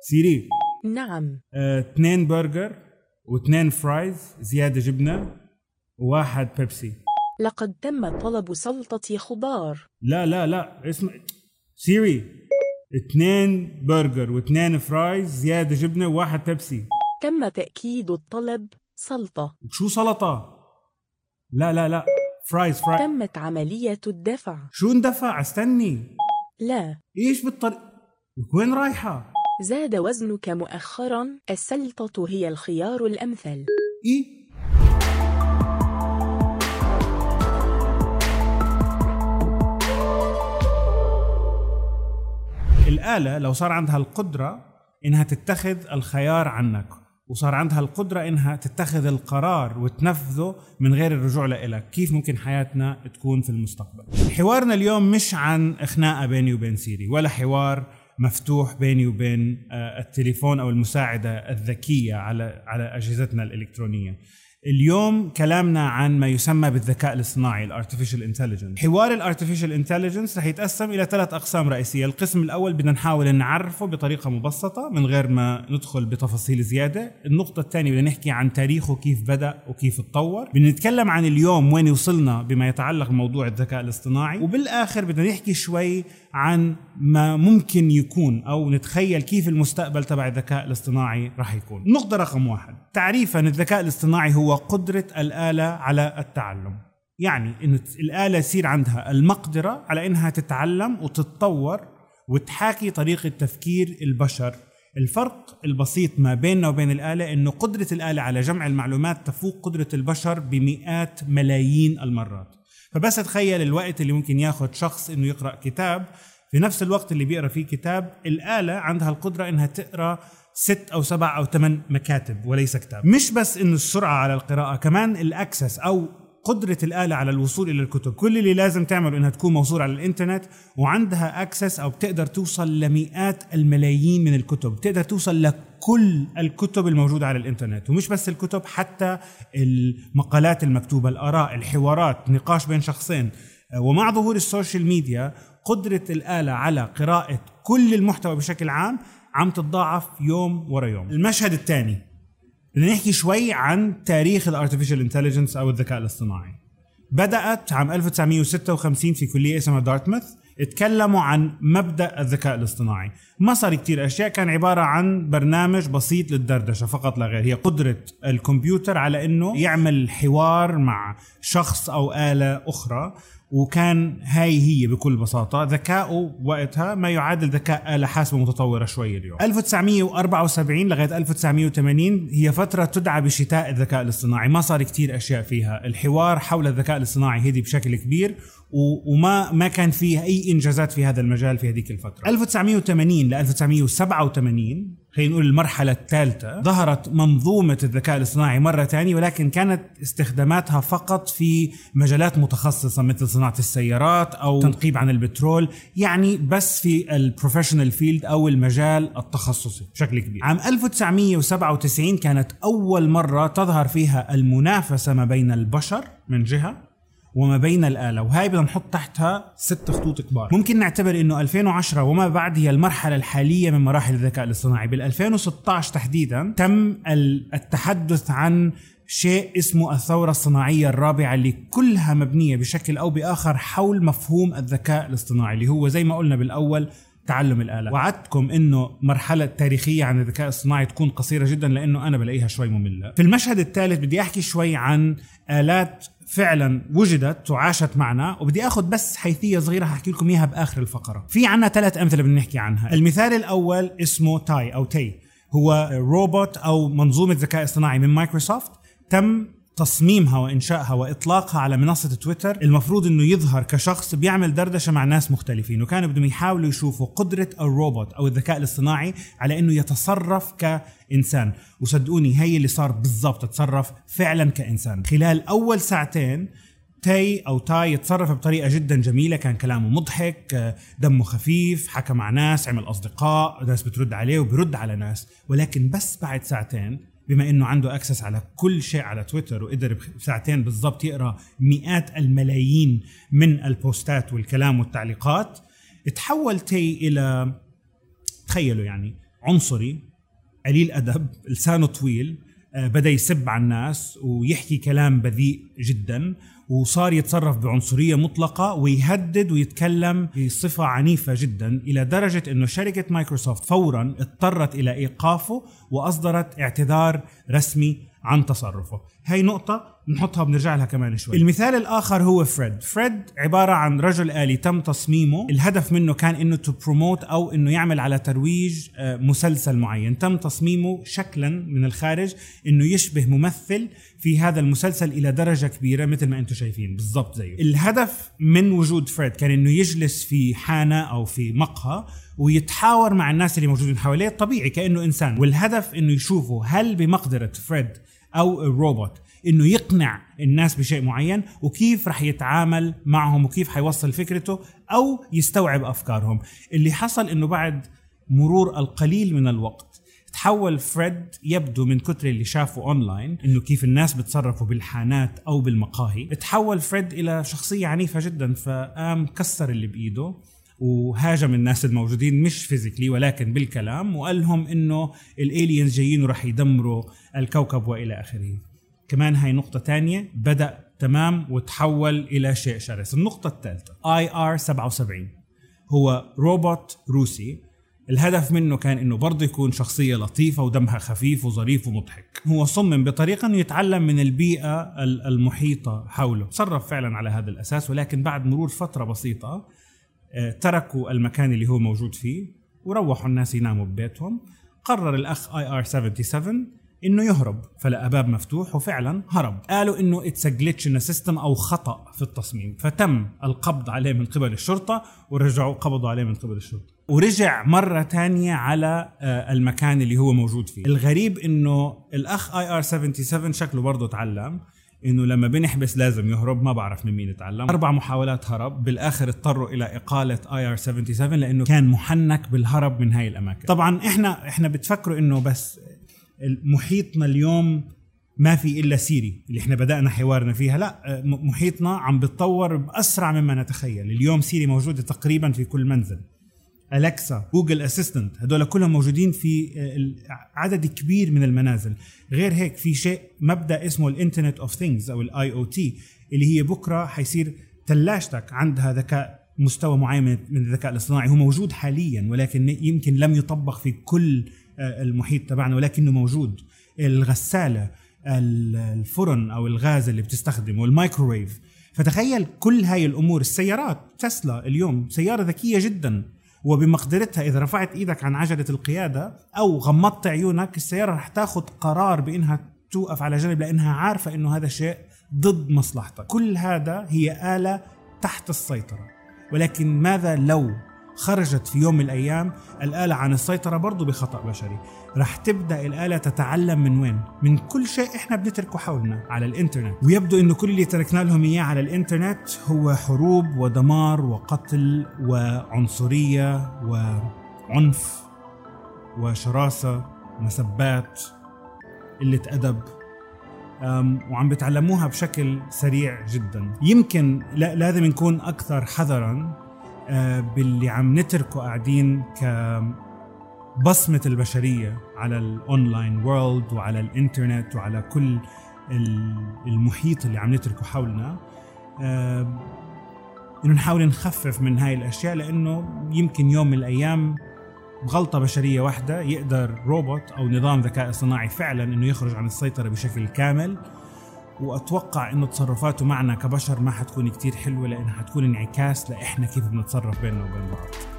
سيري. نعم. آه، اثنين برجر واثنين fries زيادة جبنة وواحد بيبسي. لقد تم طلب سلطة خضار. لا لا لا اسمع. سيري اثنين برجر واثنين fries زيادة جبنة وواحد بيبسي. تم تأكيد الطلب سلطة. شو سلطة؟ لا لا لا fries fries تمت عملية الدفع. شو اندفع؟ استني. لا. إيش بالطريق؟ وين رايحة؟ زاد وزنك مؤخرا. السلطة هي الخيار الأمثل. إيه الآلة لو صار عندها القدرة إنها تتخذ الخيار عنك وصار عندها القدرة إنها تتخذ القرار وتنفذه من غير الرجوع لإلك. كيف ممكن حياتنا تكون في المستقبل؟ حوارنا اليوم مش عن خناقة بيني وبين سيري ولا حوار مفتوح بيني وبين آه، التليفون أو المساعدة الذكية على على أجهزتنا الإلكترونية. اليوم كلامنا عن ما يسمى بالذكاء الاصطناعي ال artificial intelligence حوار ال artificial intelligence رح يتقسم إلى ثلاث أقسام رئيسية. القسم الأول بدنا نحاول نعرفه بطريقة مبسطة من غير ما ندخل بتفاصيل زيادة. النقطة الثانية بدنا نحكي عن تاريخه كيف بدأ وكيف تطور بدنا نتكلم عن اليوم وين وصلنا بما يتعلق بموضوع الذكاء الاصطناعي. وبالآخر بدنا نحكي شوي عن ما ممكن يكون أو نتخيل كيف المستقبل تبع الذكاء الاصطناعي راح يكون. نقطة رقم واحد. تعريفا الذكاء الاصطناعي هو قدرة الآلة على التعلم. يعني إن الآلة يصير عندها المقدرة على إنها تتعلم وتتطور وتحاكي طريقة تفكير البشر. الفرق البسيط ما بيننا وبين الآلة أنه قدرة الآلة على جمع المعلومات تفوق قدرة البشر بمئات ملايين المرات. فبس تخيل الوقت اللي ممكن ياخذ شخص إنه يقرأ كتاب. في نفس الوقت اللي بيقرأ فيه كتاب الآلة عندها القدرة إنها تقرأ ست أو سبع أو ثمان مكاتب وليس كتاب. مش بس إنه السرعة على القراءة كمان الأكسس أو قدرة الآلة على الوصول إلى الكتب. كل اللي لازم تعمله إنها تكون موصول على الإنترنت وعندها أكسس أو بتقدر توصل لمئات الملايين من الكتب. بتقدر توصل لكل الكتب الموجودة على الإنترنت. ومش بس الكتب حتى المقالات المكتوبة الآراء الحوارات نقاش بين شخصين. ومع ظهور ال social media قدرة الآلة على قراءة كل المحتوى بشكل عام عم تتضاعف يوم ورا يوم. المشهد الثاني بدنا نحكي شوي عن تاريخ ال artificial intelligence أو الذكاء الاصطناعي. بدأت عام 1956 في كلية اسمها Dartmouth اتكلموا عن مبدأ الذكاء الاصطناعي. ما صار كتير أشياء كان عبارة عن برنامج بسيط للدردشة فقط لا غير. هي قدرة الكمبيوتر على أنه يعمل حوار مع شخص أو آلة أخرى. وكان هاي هي بكل بساطة ذكاؤه وقتها ما يعادل ذكاء آلة حاسبة متطورة شوي اليوم. 1974 لغاية 1980 هي فترة تدعى بشتاء الذكاء الاصطناعي. ما صار كتير أشياء فيها. الحوار حول الذكاء الاصطناعي هدي بشكل كبير وما ما كان فيه أي إنجازات في هذا المجال في هذيك الفترة. 1980 ل 1987 خلينا نقول المرحلة الثالثة. ظهرت منظومة الذكاء الاصطناعي مرة ثانية ولكن كانت استخداماتها فقط في مجالات متخصصة مثل صناعة السيارات أو تنقيب عن البترول يعني بس في ال professional field أو المجال التخصصي بشكل كبير. عام 1997 كانت أول مرة تظهر فيها المنافسة ما بين البشر من جهة وما بين الآلة. وهاي بدنا نحط تحتها ست خطوط كبار. ممكن نعتبر إنه 2010 وما بعد هي المرحلة الحالية من مراحل الذكاء الاصطناعي. بال 2016 تحديدا تم التحدث عن شيء اسمه الثورة الصناعية الرابعة اللي كلها مبنية بشكل أو بآخر حول مفهوم الذكاء الاصطناعي اللي هو زي ما قلنا بالأول تعلم الآلة وعدتكم إنه مرحلة تاريخية عن الذكاء الصناعي تكون قصيرة جدا لأنه أنا بلاقيها شوي مملة. في المشهد الثالث بدي أحكي شوي عن آلات فعلا وجدت وعاشت معنا وبدي آخذ بس حيثية صغيرة هحكي لكم إياها بآخر الفقرة. في عنا ثلاث أمثلة بدنا نحكي عنها. المثال الأول اسمه تاي أو تي هو روبوت أو منظومة ذكاء اصطناعي من مايكروسوفت تم تصميمها وإنشائها وإطلاقها على منصة تويتر المفروض إنه يظهر كشخص بيعمل دردشة مع ناس مختلفين وكانوا بدهم يحاولوا يشوفوا قدرة الروبوت أو الذكاء الاصطناعي على إنه يتصرف كإنسان. وصدقوني هي اللي صار بالضبط تصرف فعلا كإنسان. خلال أول ساعتين تاي أو تاي يتصرف بطريقة جدا جميلة كان كلامه مضحك دمه خفيف حكى مع ناس عمل أصدقاء ناس بترد عليه وبرد على ناس. ولكن بس بعد ساعتين بما إنه عنده access على كل شيء على تويتر وقدر بساعتين بالضبط يقرأ مئات الملايين من البوستات والكلام والتعليقات تحول تي إلى تخيلوا يعني عنصري قليل أدب لسانه طويل آه، بدأ يسب على الناس ويحكي كلام بذيء جدا. وصار يتصرف بعنصرية مطلقة ويهدد ويتكلم بصفة عنيفة جدا إلى درجة إنه شركة مايكروسوفت فورا اضطرت إلى إيقافه وأصدرت اعتذار رسمي عن تصرفه. هاي نقطة نحطها بنرجع لها كمان شوي. المثال الآخر هو فريد. فريد عبارة عن رجل آلي تم تصميمه. الهدف منه كان إنه to promote أو إنه يعمل على ترويج آه، مسلسل معين. تم تصميمه شكلا من الخارج إنه يشبه ممثل في هذا المسلسل إلى درجة كبيرة مثل ما أنتم شايفين. بالضبط زيه. الهدف من وجود فريد كان إنه يجلس في حانة أو في مقهى ويتحاور مع الناس اللي موجودين حواليه. طبيعي كأنه إنسان. والهدف إنه يشوفوا هل بمقدرة فريد أو الروبوت إنه يقنع الناس بشيء معين وكيف رح يتعامل معهم وكيف حيوصل فكرته أو يستوعب أفكارهم. اللي حصل إنه بعد مرور القليل من الوقت تحول فريد يبدو من كتر اللي شافه اونلاين إنه كيف الناس بتصرفوا بالحانات أو بالمقاهي. تحول فريد إلى شخصية عنيفة جدا فقام كسر اللي بإيده وهاجم الناس الموجودين مش physically ولكن بالكلام وقال لهم إنه ال aliens جايين وراح يدمروا الكوكب وإلى آخره. كمان هاي نقطة تانية بدأ تمام وتحول إلى شيء شرس. النقطة الثالثة IR 77 هو روبوت روسي. الهدف منه كان إنه برضه يكون شخصية لطيفة ودمها خفيف وظريف ومضحك. هو صمم بطريقة إنه يتعلم من البيئة المحيطة حوله. تصرف فعلا على هذا الأساس ولكن بعد مرور فترة بسيطة آه، تركوا المكان اللي هو موجود فيه وروحوا الناس يناموا ببيتهم. قرر الأخ IR 77 إنه يهرب. فلقى باب مفتوح وفعلا هرب. قالوا إنه it's glitch in system أو خطأ في التصميم. فتم القبض عليه من قبل الشرطة ورجعوا قبضوا عليه من قبل الشرطة. ورجع مرة تانية على آه، المكان اللي هو موجود فيه. الغريب إنه الأخ IR 77 شكله برضه تعلم إنه لما بنحبس لازم يهرب ما بعرف من مين اتعلم أربع محاولات هرب. بالآخر اضطروا إلى إقالة IR 77 لأنه كان محنك بالهرب من هاي الأماكن. طبعا إحنا إحنا بتفكروا إنه بس محيطنا اليوم ما في إلا سيري اللي إحنا بدأنا حوارنا فيها. لا محيطنا عم بتطور بأسرع مما نتخيل. اليوم سيري موجودة تقريبا في كل منزل. Alexa Google Assistant هذول كلهم موجودين في آه، عدد كبير من المنازل. غير هيك في شيء مبدأ اسمه ال Internet of Things أو ال IoT اللي هي بكرة حيصير ثلاجتك عندها ذكاء مستوى معين من الذكاء الاصطناعي. هو موجود حاليا ولكن يمكن لم يطبق في كل آه، المحيط تبعنا ولكنه موجود. الغسالة الفرن أو الغاز اللي بتستخدمه المايكروويف فتخيل كل هاي الأمور السيارات تسلا اليوم سيارة ذكية جدا وبمقدرتها إذا رفعت إيدك عن عجلة القيادة أو غمضت عيونك السيارة رح تاخذ قرار بإنها توقف على جنب لأنها عارفة إنه هذا شيء ضد مصلحتك. كل هذا هي آلة تحت السيطرة. ولكن ماذا لو خرجت في يوم من الأيام الآلة عن السيطرة برضو بخطأ بشري. رح تبدأ الآلة تتعلم من وين؟ من كل شيء إحنا بنتركه حولنا على الإنترنت. ويبدو أنه كل اللي تركنا لهم إياه على الإنترنت هو حروب ودمار وقتل وعنصرية وعنف وشراسة مسبات قلة أدب. وعم بتعلموها بشكل سريع جدا. يمكن لا لازم نكون أكثر حذرا. باللي عم نتركه قاعدين كبصمة البشرية على الأونلاين وورلد وعلى الإنترنت وعلى كل المحيط اللي عم نتركه حولنا إنه نحاول نخفف من هاي الأشياء لأنه يمكن يوم من الأيام بغلطة بشرية واحدة يقدر روبوت أو نظام ذكاء اصطناعي فعلا أنه يخرج عن السيطرة بشكل كامل وأتوقع إنه تصرفاته معنا كبشر ما حتكون كتير حلوة لأنها حتكون انعكاس لإحنا كيف بنتصرف بيننا وبين بعض.